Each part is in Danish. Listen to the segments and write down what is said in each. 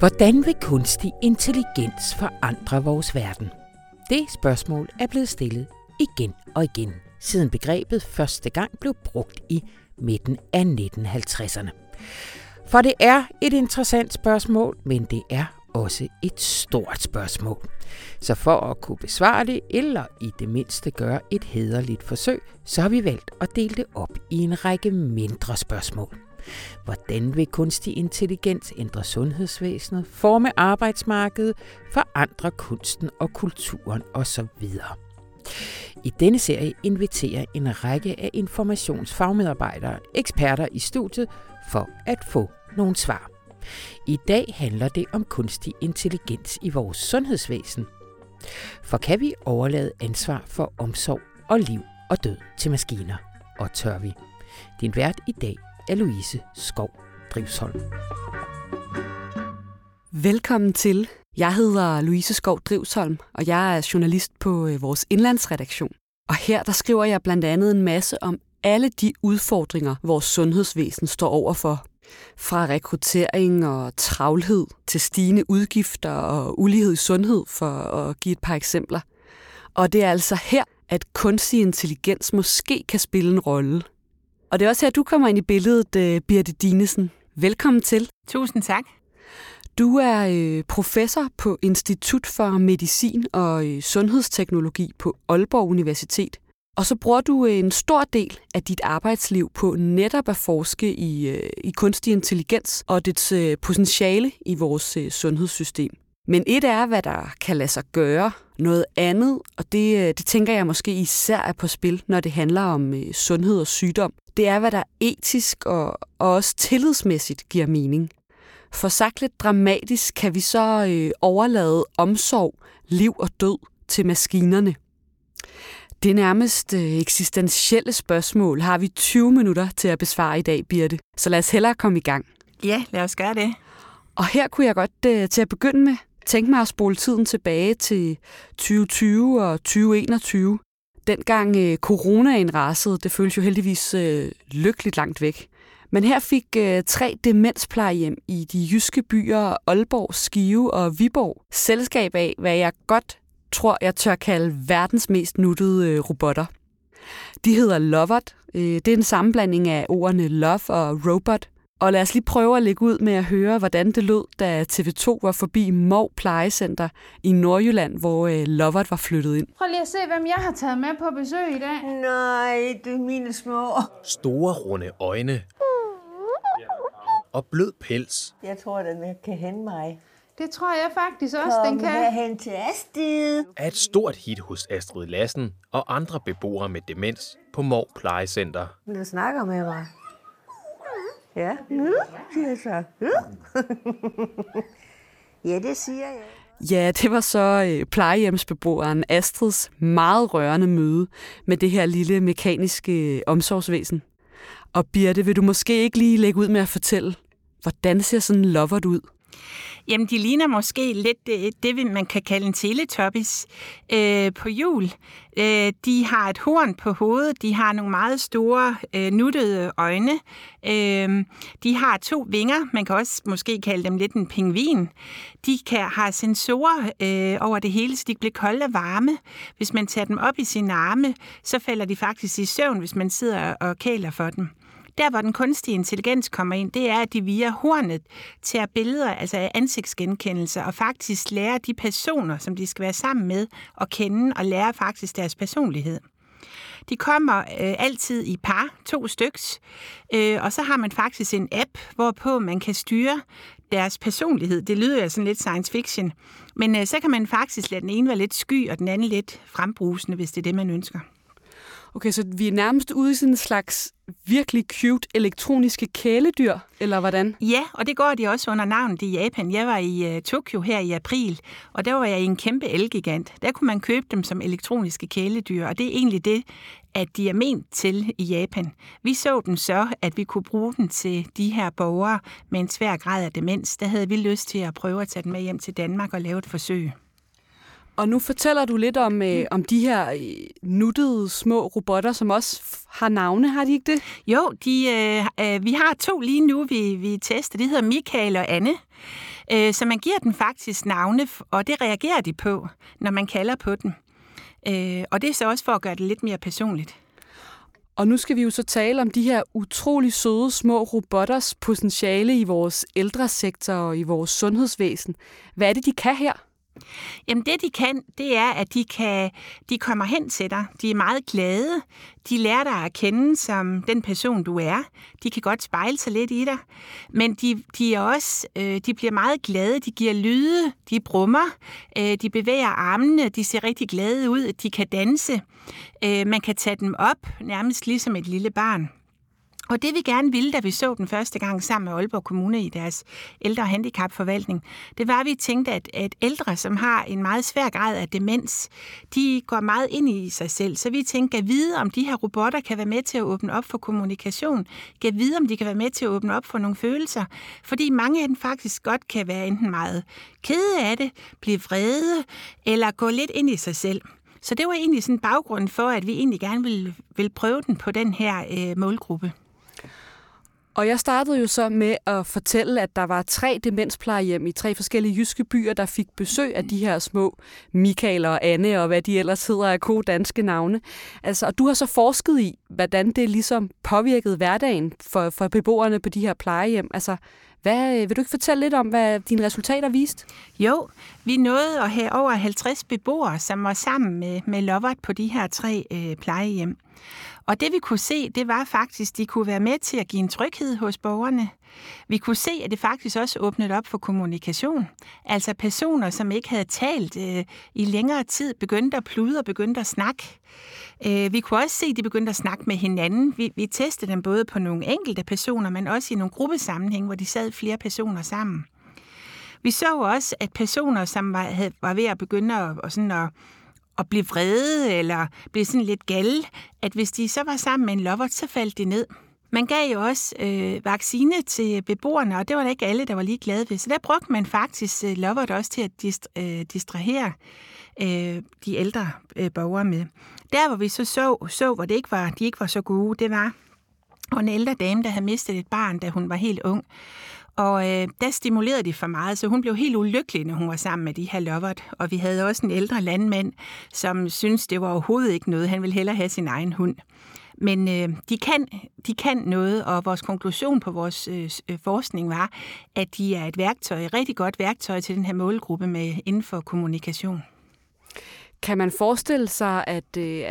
Hvordan vil kunstig intelligens forandre vores verden? Det spørgsmål er blevet stillet igen og igen, siden begrebet første gang blev brugt i midten af 1950'erne. For det er et interessant spørgsmål, men det er også et stort spørgsmål. Så for at kunne besvare det, eller i det mindste gøre et hederligt forsøg, så har vi valgt at dele det op i en række mindre spørgsmål. Hvordan vil kunstig intelligens ændre sundhedsvæsenet, forme arbejdsmarkedet, forandre kunsten og kulturen osv.? I denne serie inviterer en række af informationsfagmedarbejdere eksperter i studiet for at få nogle svar. I dag handler det om kunstig intelligens i vores sundhedsvæsen. For kan vi overlade ansvar for omsorg og liv og død til maskiner? Og tør vi? Din vært i dag af Louise Skov Drivsholm. Velkommen til. Jeg hedder Louise Skov Drivsholm, og jeg er journalist på øh, vores indlandsredaktion. Og her der skriver jeg blandt andet en masse om alle de udfordringer, vores sundhedsvæsen står overfor. Fra rekruttering og travlhed til stigende udgifter og ulighed i sundhed, for at give et par eksempler. Og det er altså her, at kunstig intelligens måske kan spille en rolle. Og det er også her, du kommer ind i billedet, øh, Birte Dinesen. Velkommen til. Tusind tak. Du er øh, professor på Institut for Medicin og øh, Sundhedsteknologi på Aalborg Universitet. Og så bruger du en stor del af dit arbejdsliv på netop at forske i, i kunstig intelligens og dets potentiale i vores sundhedssystem. Men et er, hvad der kan lade sig gøre. Noget andet, og det, det tænker jeg måske især er på spil, når det handler om sundhed og sygdom, det er, hvad der etisk og, og også tillidsmæssigt giver mening. For sagt lidt dramatisk kan vi så øh, overlade omsorg, liv og død til maskinerne. Det nærmest øh, eksistentielle spørgsmål har vi 20 minutter til at besvare i dag, Birte. Så lad os hellere komme i gang. Ja, lad os gøre det. Og her kunne jeg godt øh, til at begynde med tænke mig at spole tiden tilbage til 2020 og 2021. Dengang øh, coronaen rasede, det føles jo heldigvis øh, lykkeligt langt væk. Men her fik øh, tre demensplejehjem i de jyske byer Aalborg, Skive og Viborg selskab af, hvad jeg godt tror, jeg tør kalde verdens mest nuttede øh, robotter. De hedder Lovert. Øh, det er en sammenblanding af ordene love og robot, og lad os lige prøve at lægge ud med at høre, hvordan det lød, da TV2 var forbi Mov Plejecenter i Nordjylland, hvor øh, Lovert var flyttet ind. Prøv lige at se, hvem jeg har taget med på besøg i dag. Nej, det er mine små. Store runde øjne. Og blød pels. Jeg tror, den kan hente mig. Det tror jeg faktisk også, Kom den kan. herhen til Astrid. Er et stort hit hos Astrid Lassen og andre beboere med demens på Mov Plejecenter. Du snakker med mig. Ja, nu siger jeg så. ja, det siger jeg. Ja, det var så øh, plejehjemsbeboeren Astrids meget rørende møde med det her lille mekaniske øh, omsorgsvæsen. Og Birte, vil du måske ikke lige lægge ud med at fortælle, hvordan ser sådan en lovert ud? Jamen, de ligner måske lidt øh, det, det man kan kalde en teletubbies øh, på jul. Øh, de har et horn på hovedet, de har nogle meget store øh, nuttede øjne, øh, de har to vinger, man kan også måske kalde dem lidt en pingvin. De kan har sensorer øh, over det hele, så de bliver kolde og varme. Hvis man tager dem op i sine arme, så falder de faktisk i søvn, hvis man sidder og kæler for dem. Der, hvor den kunstige intelligens kommer ind, det er, at de via hornet tager billeder, altså ansigtsgenkendelse, og faktisk lærer de personer, som de skal være sammen med, at kende og lære faktisk deres personlighed. De kommer øh, altid i par, to styks, øh, og så har man faktisk en app, hvorpå man kan styre deres personlighed. Det lyder jo sådan lidt science fiction, men øh, så kan man faktisk lade den ene være lidt sky, og den anden lidt frembrusende, hvis det er det, man ønsker. Okay, så vi er nærmest ude i sådan en slags virkelig cute elektroniske kæledyr, eller hvordan? Ja, og det går de også under navnet i Japan. Jeg var i uh, Tokyo her i april, og der var jeg i en kæmpe elgigant. Der kunne man købe dem som elektroniske kæledyr, og det er egentlig det, at de er ment til i Japan. Vi så dem så, at vi kunne bruge dem til de her borgere med en svær grad af demens. Der havde vi lyst til at prøve at tage dem med hjem til Danmark og lave et forsøg. Og nu fortæller du lidt om, øh, om de her øh, nuttede små robotter, som også har navne, har de ikke det? Jo, de, øh, øh, vi har to lige nu, vi, vi tester. De hedder Michael og Anne. Øh, så man giver den faktisk navne, og det reagerer de på, når man kalder på den. Øh, og det er så også for at gøre det lidt mere personligt. Og nu skal vi jo så tale om de her utrolig søde små robotters potentiale i vores ældresektor og i vores sundhedsvæsen. Hvad er det, de kan her? Jamen det, de kan, det er, at de, kan, de kommer hen til dig. De er meget glade. De lærer dig at kende som den person, du er. De kan godt spejle sig lidt i dig. Men de, de, er også, øh, de bliver meget glade. De giver lyde. De brummer. Øh, de bevæger armene. De ser rigtig glade ud. De kan danse. Øh, man kan tage dem op, nærmest ligesom et lille barn. Og det vi gerne ville, da vi så den første gang sammen med Aalborg Kommune i deres ældre- og handicapforvaltning, det var, at vi tænkte, at, at ældre, som har en meget svær grad af demens, de går meget ind i sig selv. Så vi tænkte, at vide, om de her robotter kan være med til at åbne op for kommunikation, kan vide, om de kan være med til at åbne op for nogle følelser, fordi mange af dem faktisk godt kan være enten meget kede af det, blive vrede, eller gå lidt ind i sig selv. Så det var egentlig sådan baggrunden for, at vi egentlig gerne ville, ville prøve den på den her øh, målgruppe. Og jeg startede jo så med at fortælle, at der var tre demensplejehjem i tre forskellige jyske byer, der fik besøg af de her små Michael og Anne og hvad de ellers hedder af gode danske navne. Altså, og du har så forsket i, hvordan det ligesom påvirkede hverdagen for, for beboerne på de her plejehjem. Altså, hvad, øh, vil du ikke fortælle lidt om, hvad dine resultater viste? Jo, vi nåede at have over 50 beboere, som var sammen med, med Lovert på de her tre øh, plejehjem. Og det vi kunne se, det var faktisk, at de kunne være med til at give en tryghed hos borgerne. Vi kunne se, at det faktisk også åbnede op for kommunikation. Altså personer, som ikke havde talt øh, i længere tid, begyndte at plude og begyndte at snakke. Øh, vi kunne også se, at de begyndte at snakke med hinanden. Vi, vi testede dem både på nogle enkelte personer, men også i nogle gruppesammenhæng, hvor de sad flere personer sammen. Vi så også, at personer, som var, havde, var ved at begynde at, og sådan at at blive vrede eller blive sådan lidt gal, at hvis de så var sammen med en lovert, så faldt de ned. Man gav jo også øh, vaccine til beboerne, og det var der ikke alle, der var lige glade ved. Så der brugte man faktisk øh, lovert også til at dist, øh, distrahere øh, de ældre øh, borgere med. Der, hvor vi så så, så hvor det ikke var, de ikke var så gode, det var og en ældre dame, der havde mistet et barn, da hun var helt ung. Og øh, der stimulerede de for meget, så hun blev helt ulykkelig, når hun var sammen med de her lovert. Og vi havde også en ældre landmand, som syntes, det var overhovedet ikke noget. Han ville hellere have sin egen hund. Men øh, de, kan, de kan noget, og vores konklusion på vores øh, øh, forskning var, at de er et værktøj, et rigtig godt værktøj til den her målgruppe med inden for kommunikation. Kan man forestille sig, at, øh,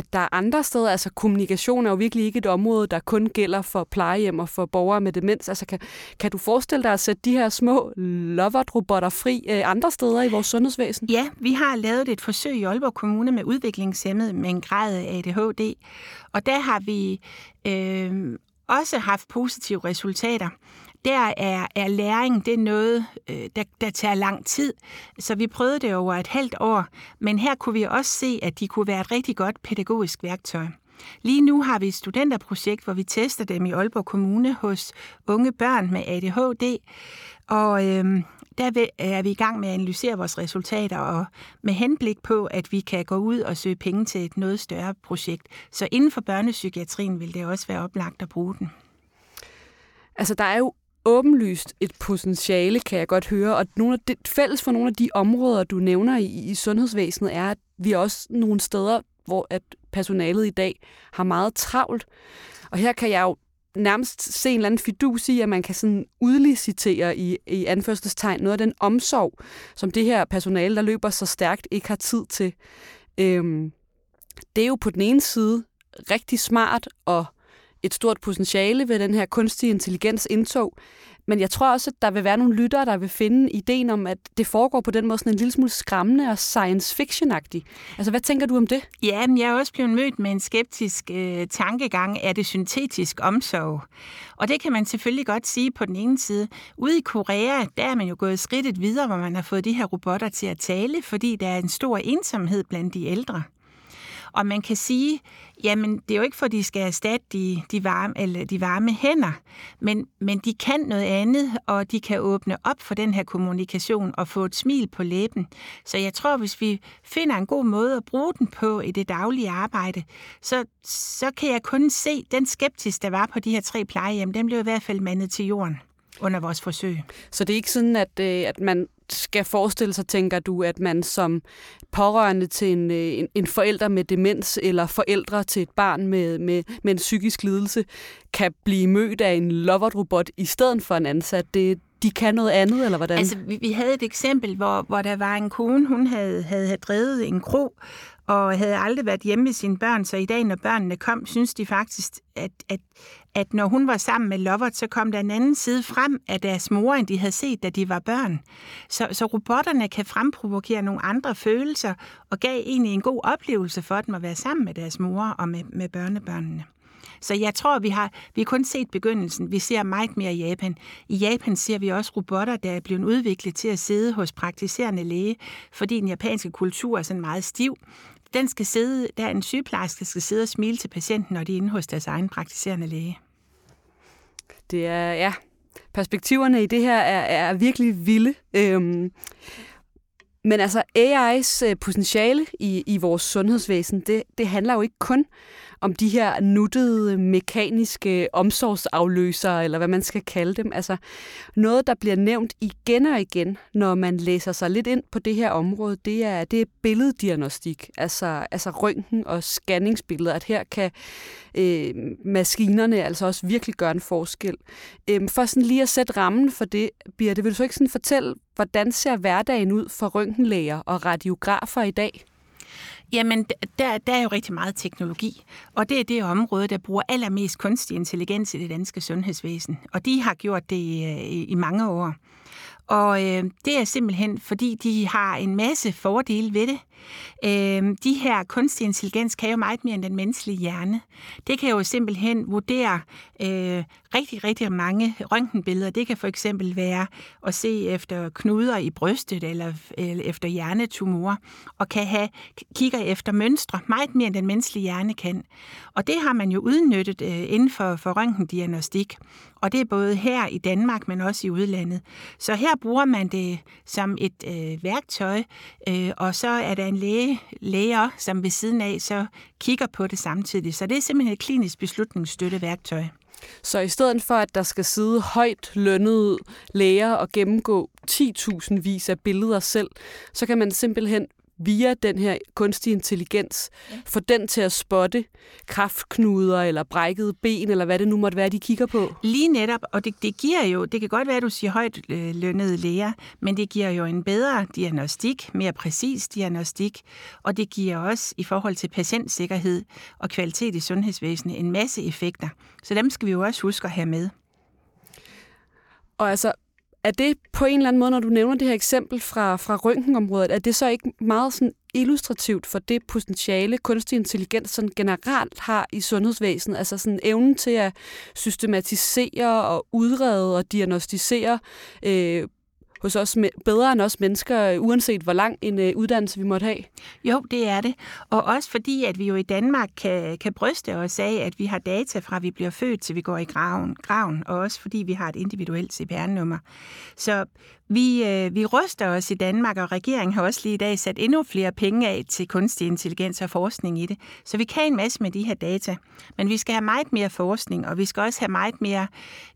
at der er andre steder, altså kommunikation er jo virkelig ikke et område, der kun gælder for plejehjem og for borgere med demens. Altså kan, kan du forestille dig at sætte de her små lovert-robotter fri øh, andre steder i vores sundhedsvæsen? Ja, vi har lavet et forsøg i Aalborg Kommune med udviklingshemmet med en grad af ADHD, og der har vi øh, også haft positive resultater der er, er læring det er noget, øh, der, der tager lang tid. Så vi prøvede det over et halvt år, men her kunne vi også se, at de kunne være et rigtig godt pædagogisk værktøj. Lige nu har vi et studenterprojekt, hvor vi tester dem i Aalborg Kommune hos unge børn med ADHD, og øhm, der er vi i gang med at analysere vores resultater og med henblik på, at vi kan gå ud og søge penge til et noget større projekt. Så inden for børnepsykiatrien vil det også være oplagt at bruge den. Altså, der er jo åbenlyst et potentiale, kan jeg godt høre. Og nogle af det, fælles for nogle af de områder, du nævner i, i sundhedsvæsenet, er, at vi også nogle steder, hvor at personalet i dag har meget travlt. Og her kan jeg jo nærmest se en eller anden fidus i, at man kan sådan udlicitere i, i anførselstegn noget af den omsorg, som det her personale, der løber så stærkt, ikke har tid til. Øhm, det er jo på den ene side rigtig smart og et stort potentiale ved den her kunstige intelligens indtog. Men jeg tror også, at der vil være nogle lyttere, der vil finde ideen om, at det foregår på den måde sådan en lille smule skræmmende og science fiction-agtig. Altså, hvad tænker du om det? Ja, men jeg er også blevet mødt med en skeptisk øh, tankegang. Er det syntetisk omsorg? Og det kan man selvfølgelig godt sige på den ene side. Ude i Korea, der er man jo gået skridtet videre, hvor man har fået de her robotter til at tale, fordi der er en stor ensomhed blandt de ældre. Og man kan sige, jamen det er jo ikke for, at de skal erstatte de, de, varme, eller de varme hænder, men, men de kan noget andet, og de kan åbne op for den her kommunikation og få et smil på læben. Så jeg tror, hvis vi finder en god måde at bruge den på i det daglige arbejde, så, så kan jeg kun se den skeptis, der var på de her tre plejehjem, den blev i hvert fald mandet til jorden. under vores forsøg. Så det er ikke sådan, at, øh, at man skal forestille sig, tænker du, at man som pårørende til en, øh, en, en forælder med demens eller forældre til et barn med, med, med en psykisk lidelse kan blive mødt af en lovert-robot i stedet for en ansat? Det, de kan noget andet, eller hvordan? Altså, vi, vi havde et eksempel, hvor, hvor der var en kone, hun havde, havde drevet en kro, og havde aldrig været hjemme med sine børn, så i dag, når børnene kom, synes de faktisk, at, at, at når hun var sammen med Lovert, så kom der en anden side frem af deres mor, end de havde set, da de var børn. Så, så robotterne kan fremprovokere nogle andre følelser, og gav egentlig en god oplevelse for dem at være sammen med deres mor og med, med børnebørnene. Så jeg tror, vi har, vi har kun set begyndelsen. Vi ser meget mere i Japan. I Japan ser vi også robotter, der er blevet udviklet til at sidde hos praktiserende læge, fordi den japanske kultur er sådan meget stiv. Den skal sidde, der er en sygeplejerske, skal sidde og smile til patienten, når de er inde hos deres egen praktiserende læge. Det er, ja, perspektiverne i det her er, er virkelig vilde. Øhm, men altså, AI's øh, potentiale i, i vores sundhedsvæsen, det, det handler jo ikke kun om de her nuttede mekaniske omsorgsafløsere, eller hvad man skal kalde dem. Altså noget, der bliver nævnt igen og igen, når man læser sig lidt ind på det her område, det er, det er billeddiagnostik, altså, altså røntgen og scanningsbilleder, at her kan øh, maskinerne altså også virkelig gøre en forskel. Øh, for sådan lige at sætte rammen for det, Birte, vil du så ikke sådan fortælle, hvordan ser hverdagen ud for røntgenlæger og radiografer i dag? Jamen, der, der er jo rigtig meget teknologi, og det er det område, der bruger allermest kunstig intelligens i det danske sundhedsvæsen. Og de har gjort det øh, i, i mange år. Og øh, det er simpelthen, fordi de har en masse fordele ved det. Øh, de her kunstig intelligens kan jo meget mere end den menneskelige hjerne. Det kan jo simpelthen vurdere øh, rigtig, rigtig mange røntgenbilleder. Det kan for eksempel være at se efter knuder i brystet eller, eller efter hjernetumorer, og kan have kigger efter mønstre meget mere end den menneskelige hjerne kan. Og det har man jo udnyttet øh, inden for, for røntgendiagnostik. Og det er både her i Danmark, men også i udlandet. Så her bruger man det som et øh, værktøj, øh, og så er der en læge, læger, som ved siden af så kigger på det samtidig. Så det er simpelthen et klinisk beslutningsstøtteværktøj. Så i stedet for, at der skal sidde højt lønnede læger og gennemgå 10.000 vis af billeder selv, så kan man simpelthen via den her kunstige intelligens, ja. få den til at spotte kraftknuder eller brækkede ben, eller hvad det nu måtte være, de kigger på? Lige netop, og det, det giver jo, det kan godt være, at du siger højt øh, lønnede læger, men det giver jo en bedre diagnostik, mere præcis diagnostik, og det giver også i forhold til patientsikkerhed og kvalitet i sundhedsvæsenet en masse effekter. Så dem skal vi jo også huske at have med. Og altså, er det på en eller anden måde, når du nævner det her eksempel fra, fra røntgenområdet, er det så ikke meget sådan illustrativt for det potentiale, kunstig intelligens sådan generelt har i sundhedsvæsenet? Altså sådan evnen til at systematisere og udrede og diagnostisere øh, hos os bedre end os mennesker, øh, uanset hvor lang en øh, uddannelse vi måtte have? Jo, det er det. Og også fordi, at vi jo i Danmark kan, kan bryste os af, at vi har data fra, vi bliver født, til vi går i graven, graven og også fordi vi har et individuelt CPR-nummer. Så vi, øh, vi ryster os i Danmark, og regeringen har også lige i dag sat endnu flere penge af til kunstig intelligens og forskning i det. Så vi kan en masse med de her data. Men vi skal have meget mere forskning, og vi skal også have meget mere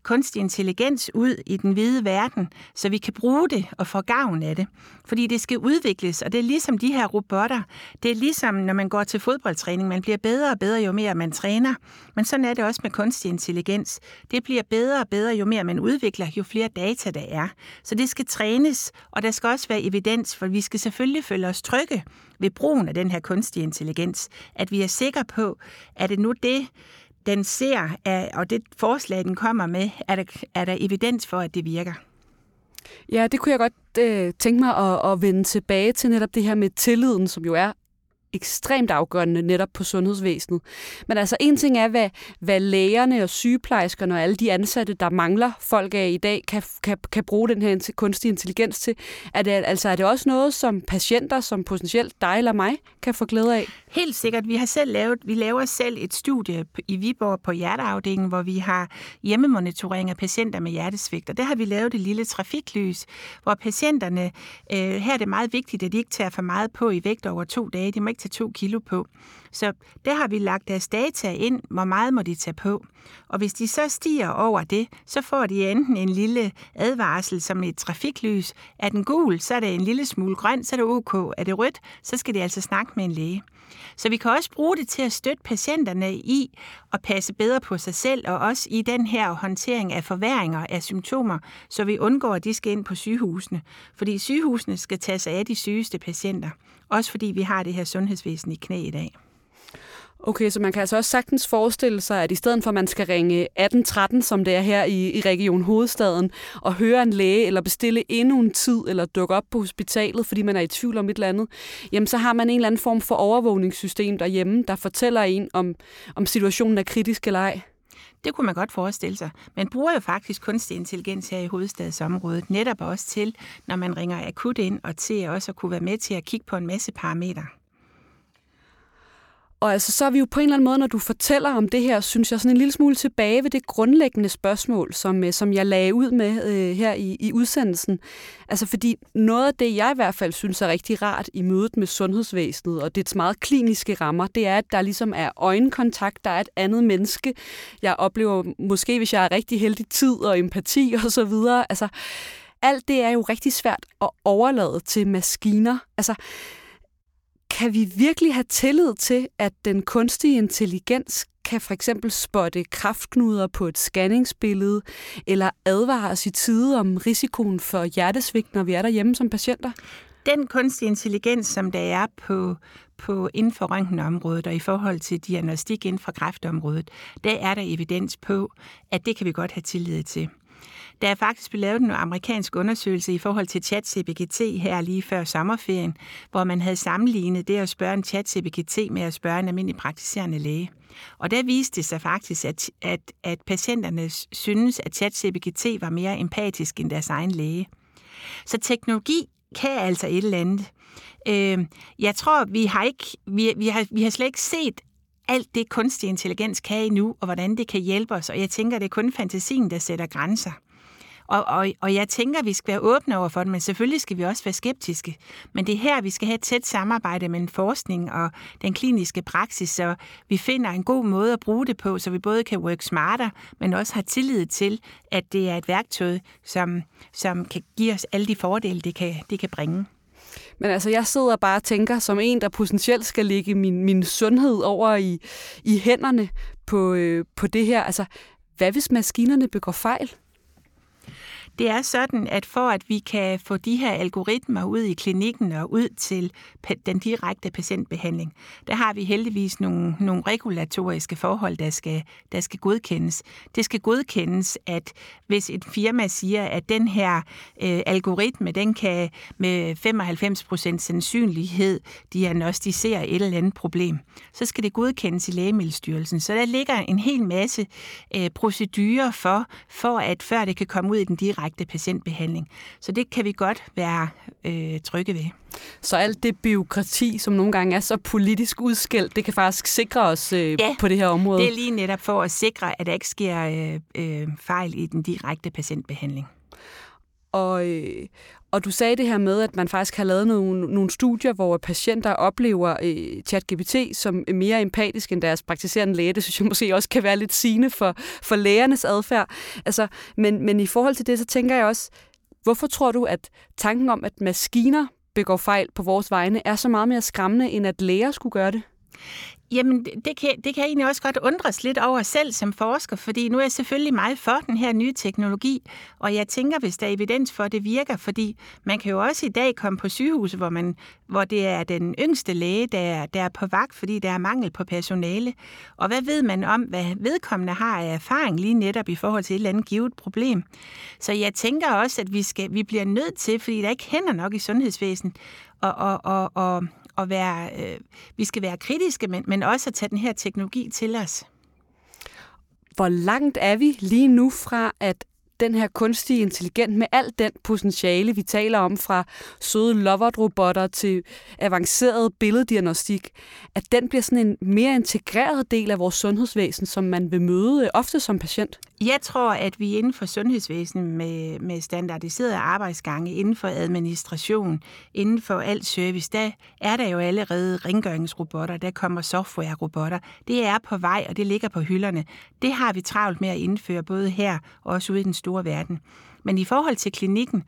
kunstig intelligens ud i den hvide verden, så vi kan bruge det og få gavn af det. Fordi det skal udvikles, og det er ligesom de her robotter. Det er ligesom, når man går til fodboldtræning. Man bliver bedre og bedre, jo mere man træner. Men sådan er det også med kunstig intelligens. Det bliver bedre og bedre, jo mere man udvikler, jo flere data der er. Så det skal trænes, og der skal også være evidens, for vi skal selvfølgelig føle os trygge ved brugen af den her kunstige intelligens. At vi er sikre på, at det nu det, den ser, og det forslag, den kommer med, er der, er der evidens for, at det virker. Ja, det kunne jeg godt øh, tænke mig at, at vende tilbage til netop det her med tilliden, som jo er ekstremt afgørende netop på sundhedsvæsenet. Men altså en ting er, hvad, hvad lægerne og sygeplejerskerne og alle de ansatte, der mangler folk af i dag, kan, kan, kan bruge den her kunstig intelligens til. Er det, altså, er det også noget, som patienter, som potentielt dig eller mig, kan få glæde af? Helt sikkert. Vi har selv lavet, vi laver selv et studie i Viborg på hjerteafdelingen, hvor vi har hjemmemonitorering af patienter med hjertesvigt. Og der har vi lavet et lille trafiklys, hvor patienterne, øh, her er det meget vigtigt, at de ikke tager for meget på i vægt over to dage. De må ikke tage to kilo på. Så der har vi lagt deres data ind, hvor meget må de tage på. Og hvis de så stiger over det, så får de enten en lille advarsel som et trafiklys. Er den gul, så er det en lille smule grøn, så er det ok. Er det rødt, så skal de altså snakke med en læge. Så vi kan også bruge det til at støtte patienterne i at passe bedre på sig selv, og også i den her håndtering af forværinger af symptomer, så vi undgår, at de skal ind på sygehusene. Fordi sygehusene skal tage sig af de sygeste patienter. Også fordi vi har det her sundhedsvæsen i knæ i dag. Okay, så man kan altså også sagtens forestille sig, at i stedet for at man skal ringe 1813, som det er her i, i Region Hovedstaden, og høre en læge eller bestille endnu en tid eller dukke op på hospitalet, fordi man er i tvivl om et eller andet, jamen så har man en eller anden form for overvågningssystem derhjemme, der fortæller en, om, om situationen er kritisk eller ej. Det kunne man godt forestille sig. Man bruger jo faktisk kunstig intelligens her i hovedstadsområdet, netop også til, når man ringer akut ind, og til også at kunne være med til at kigge på en masse parametre. Og altså, så er vi jo på en eller anden måde, når du fortæller om det her, synes jeg sådan en lille smule tilbage ved det grundlæggende spørgsmål, som, øh, som jeg lagde ud med øh, her i, i udsendelsen. Altså fordi noget af det, jeg i hvert fald synes er rigtig rart i mødet med sundhedsvæsenet og dets meget kliniske rammer, det er, at der ligesom er øjenkontakt, der er et andet menneske. Jeg oplever måske, hvis jeg er rigtig heldig, tid og empati og så videre. Altså, alt det er jo rigtig svært at overlade til maskiner. Altså, kan vi virkelig have tillid til, at den kunstige intelligens kan for eksempel spotte kraftknuder på et scanningsbillede, eller advare os i tide om risikoen for hjertesvigt, når vi er derhjemme som patienter? Den kunstige intelligens, som der er på, på inden for røntgenområdet og i forhold til diagnostik inden for kræftområdet, der er der evidens på, at det kan vi godt have tillid til. Der er faktisk blevet lavet en amerikansk undersøgelse i forhold til ChatGPT her lige før sommerferien, hvor man havde sammenlignet det at spørge en ChatGPT med at spørge en almindelig praktiserende læge. Og der viste det sig faktisk, at, at, at patienterne synes, at ChatGPT var mere empatisk end deres egen læge. Så teknologi kan altså et eller andet. Øh, jeg tror, vi har, ikke, vi, vi, har, vi har slet ikke set alt det kunstig intelligens kan endnu, og hvordan det kan hjælpe os. Og jeg tænker, det er kun fantasien, der sætter grænser. Og, og, og jeg tænker, at vi skal være åbne over for det, men selvfølgelig skal vi også være skeptiske. Men det er her, vi skal have et tæt samarbejde mellem forskning og den kliniske praksis, så vi finder en god måde at bruge det på, så vi både kan work smarter, men også har tillid til, at det er et værktøj, som, som kan give os alle de fordele, det kan, det kan bringe. Men altså, jeg sidder bare og tænker, som en, der potentielt skal lægge min, min sundhed over i, i hænderne på, øh, på det her. Altså, hvad hvis maskinerne begår fejl? Det er sådan, at for at vi kan få de her algoritmer ud i klinikken og ud til den direkte patientbehandling, der har vi heldigvis nogle, nogle regulatoriske forhold, der skal, der skal godkendes. Det skal godkendes, at hvis et firma siger, at den her øh, algoritme, den kan med 95% sandsynlighed diagnostisere et eller andet problem, så skal det godkendes i Lægemiddelstyrelsen. Så der ligger en hel masse øh, procedurer for, for at før det kan komme ud i den direkte direkte patientbehandling. Så det kan vi godt være øh, trygge ved. Så alt det byråkrati, som nogle gange er så politisk udskældt, det kan faktisk sikre os øh, ja, på det her område? det er lige netop for at sikre, at der ikke sker øh, øh, fejl i den direkte patientbehandling. Og, øh, og du sagde det her med, at man faktisk har lavet nogle, nogle studier, hvor patienter oplever øh, ChatGPT som mere empatisk end deres praktiserende læge. Det synes jeg måske også kan være lidt sigende for, for lægernes adfærd. Altså, men, men i forhold til det, så tænker jeg også, hvorfor tror du, at tanken om, at maskiner begår fejl på vores vegne, er så meget mere skræmmende, end at læger skulle gøre det? Jamen, det kan, det kan jeg egentlig også godt undres lidt over selv som forsker, fordi nu er jeg selvfølgelig meget for den her nye teknologi, og jeg tænker, hvis der er evidens for, at det virker, fordi man kan jo også i dag komme på sygehuset, hvor, man, hvor det er den yngste læge, der er, der er på vagt, fordi der er mangel på personale. Og hvad ved man om, hvad vedkommende har af erfaring lige netop i forhold til et eller andet givet problem? Så jeg tænker også, at vi, skal, vi bliver nødt til, fordi der ikke hænder nok i sundhedsvæsenet, og, og, og, og at være, øh, vi skal være kritiske, men, men også at tage den her teknologi til os. Hvor langt er vi lige nu fra, at den her kunstige intelligens med alt den potentiale, vi taler om fra søde loverobotter til avanceret billeddiagnostik, at den bliver sådan en mere integreret del af vores sundhedsvæsen, som man vil møde øh, ofte som patient? Jeg tror, at vi inden for sundhedsvæsenet med, med standardiserede arbejdsgange, inden for administration, inden for alt service, der er der jo allerede rengøringsrobotter, der kommer softwarerobotter. Det er på vej, og det ligger på hylderne. Det har vi travlt med at indføre, både her og også ude i den store verden. Men i forhold til klinikken,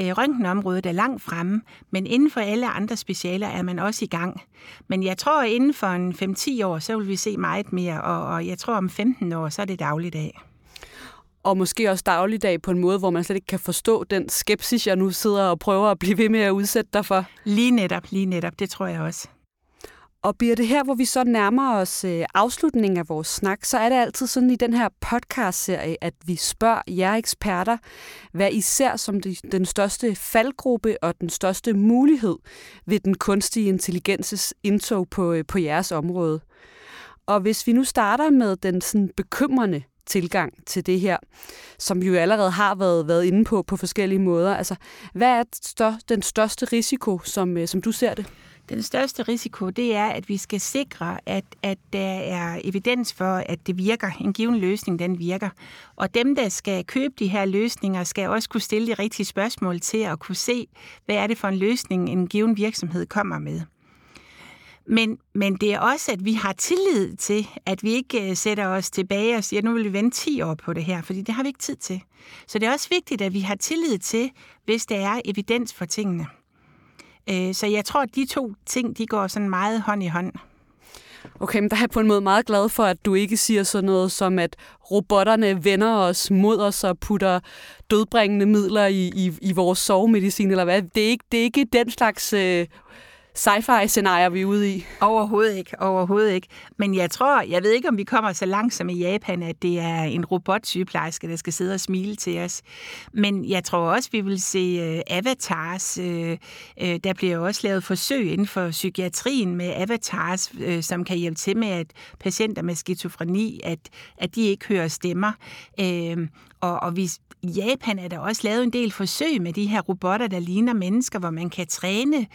øh, røntgenområdet er langt fremme, men inden for alle andre specialer er man også i gang. Men jeg tror, at inden for en 5-10 år, så vil vi se meget mere, og, og jeg tror, om 15 år, så er det dagligdag og måske også dagligdag på en måde, hvor man slet ikke kan forstå den skepsis, jeg nu sidder og prøver at blive ved med at udsætte dig for. Lige netop, lige netop, det tror jeg også. Og bliver det her, hvor vi så nærmer os øh, afslutningen af vores snak, så er det altid sådan i den her podcast-serie, at vi spørger jer eksperter, hvad I ser som de, den største faldgruppe og den største mulighed ved den kunstige intelligenses indtog på, øh, på jeres område. Og hvis vi nu starter med den sådan bekymrende tilgang til det her, som vi jo allerede har været, været inde på på forskellige måder. Altså, hvad er stør, den største risiko, som, øh, som du ser det? Den største risiko, det er, at vi skal sikre, at, at der er evidens for, at det virker. En given løsning, den virker. Og dem, der skal købe de her løsninger, skal også kunne stille de rigtige spørgsmål til at kunne se, hvad er det for en løsning, en given virksomhed kommer med. Men, men det er også, at vi har tillid til, at vi ikke øh, sætter os tilbage og siger, nu vil vi vente 10 år på det her, fordi det har vi ikke tid til. Så det er også vigtigt, at vi har tillid til, hvis der er evidens for tingene. Øh, så jeg tror, at de to ting, de går sådan meget hånd i hånd. Okay, men der er jeg på en måde meget glad for, at du ikke siger sådan noget som, at robotterne vender os mod os og putter dødbringende midler i, i, i vores sovemedicin, eller hvad. Det er ikke, det er ikke den slags øh, sci-fi-scenarier, vi er ude i? Overhovedet ikke, overhovedet ikke. Men jeg tror, jeg ved ikke, om vi kommer så langt som i Japan, at det er en robotsygeplejerske, der skal sidde og smile til os. Men jeg tror også, vi vil se uh, avatars. Uh, uh, der bliver også lavet forsøg inden for psykiatrien med avatars, uh, som kan hjælpe til med, at patienter med skizofreni, at, at de ikke hører stemmer. Uh, og, og vi, i Japan er der også lavet en del forsøg med de her robotter, der ligner mennesker, hvor man kan træne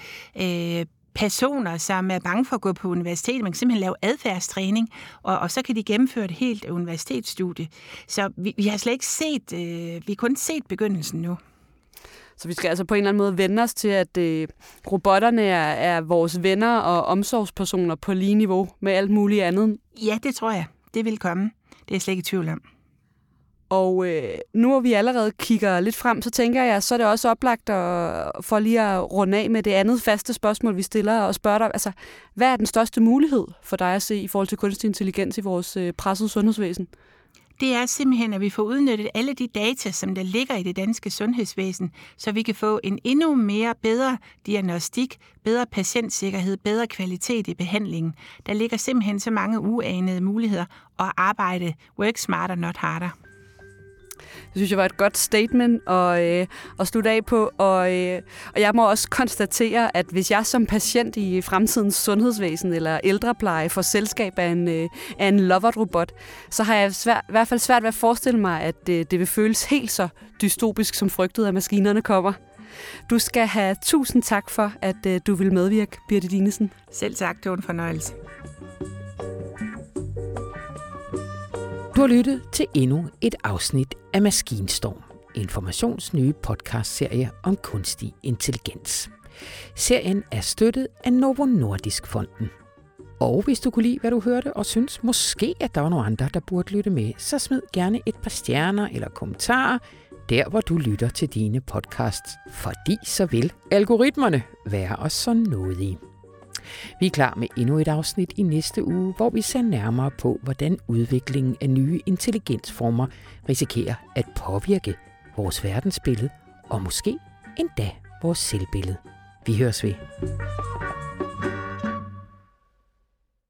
øh, personer, som er bange for at gå på universitet. Man kan simpelthen lave adfærdstræning, og, og så kan de gennemføre et helt universitetsstudie. Så vi, vi har slet ikke set, øh, vi har kun set begyndelsen nu. Så vi skal altså på en eller anden måde vende os til, at øh, robotterne er, er vores venner og omsorgspersoner på lige niveau med alt muligt andet? Ja, det tror jeg. Det vil komme. Det er jeg slet ikke i tvivl om. Og øh, nu hvor vi allerede kigger lidt frem, så tænker jeg, så er det også oplagt at, for lige at runde af med det andet faste spørgsmål, vi stiller og spørger dig. Altså, hvad er den største mulighed for dig at se i forhold til kunstig intelligens i vores øh, pressede sundhedsvæsen? Det er simpelthen, at vi får udnyttet alle de data, som der ligger i det danske sundhedsvæsen, så vi kan få en endnu mere bedre diagnostik, bedre patientsikkerhed, bedre kvalitet i behandlingen. Der ligger simpelthen så mange uanede muligheder at arbejde work smarter, not harder. Det synes jeg var et godt statement at, øh, at slutte af på. Og, øh, og jeg må også konstatere, at hvis jeg som patient i fremtidens sundhedsvæsen eller ældrepleje får selskab af en, øh, af en lovert-robot, så har jeg svært, i hvert fald svært ved at forestille mig, at øh, det vil føles helt så dystopisk som frygtet, at maskinerne kommer. Du skal have tusind tak for, at øh, du vil medvirke, Birte Dinesen. Selv tak, det var en fornøjelse. Du har lyttet til endnu et afsnit af Maskinstorm, Informations nye podcastserie om kunstig intelligens. Serien er støttet af Novo Nordisk Fonden. Og hvis du kunne lide, hvad du hørte, og synes måske, at der var nogle andre, der burde lytte med, så smid gerne et par stjerner eller kommentarer, der hvor du lytter til dine podcasts, fordi så vil algoritmerne være os så nådige. Vi er klar med endnu et afsnit i næste uge, hvor vi ser nærmere på, hvordan udviklingen af nye intelligensformer risikerer at påvirke vores verdensbillede og måske endda vores selvbillede. Vi høres ved.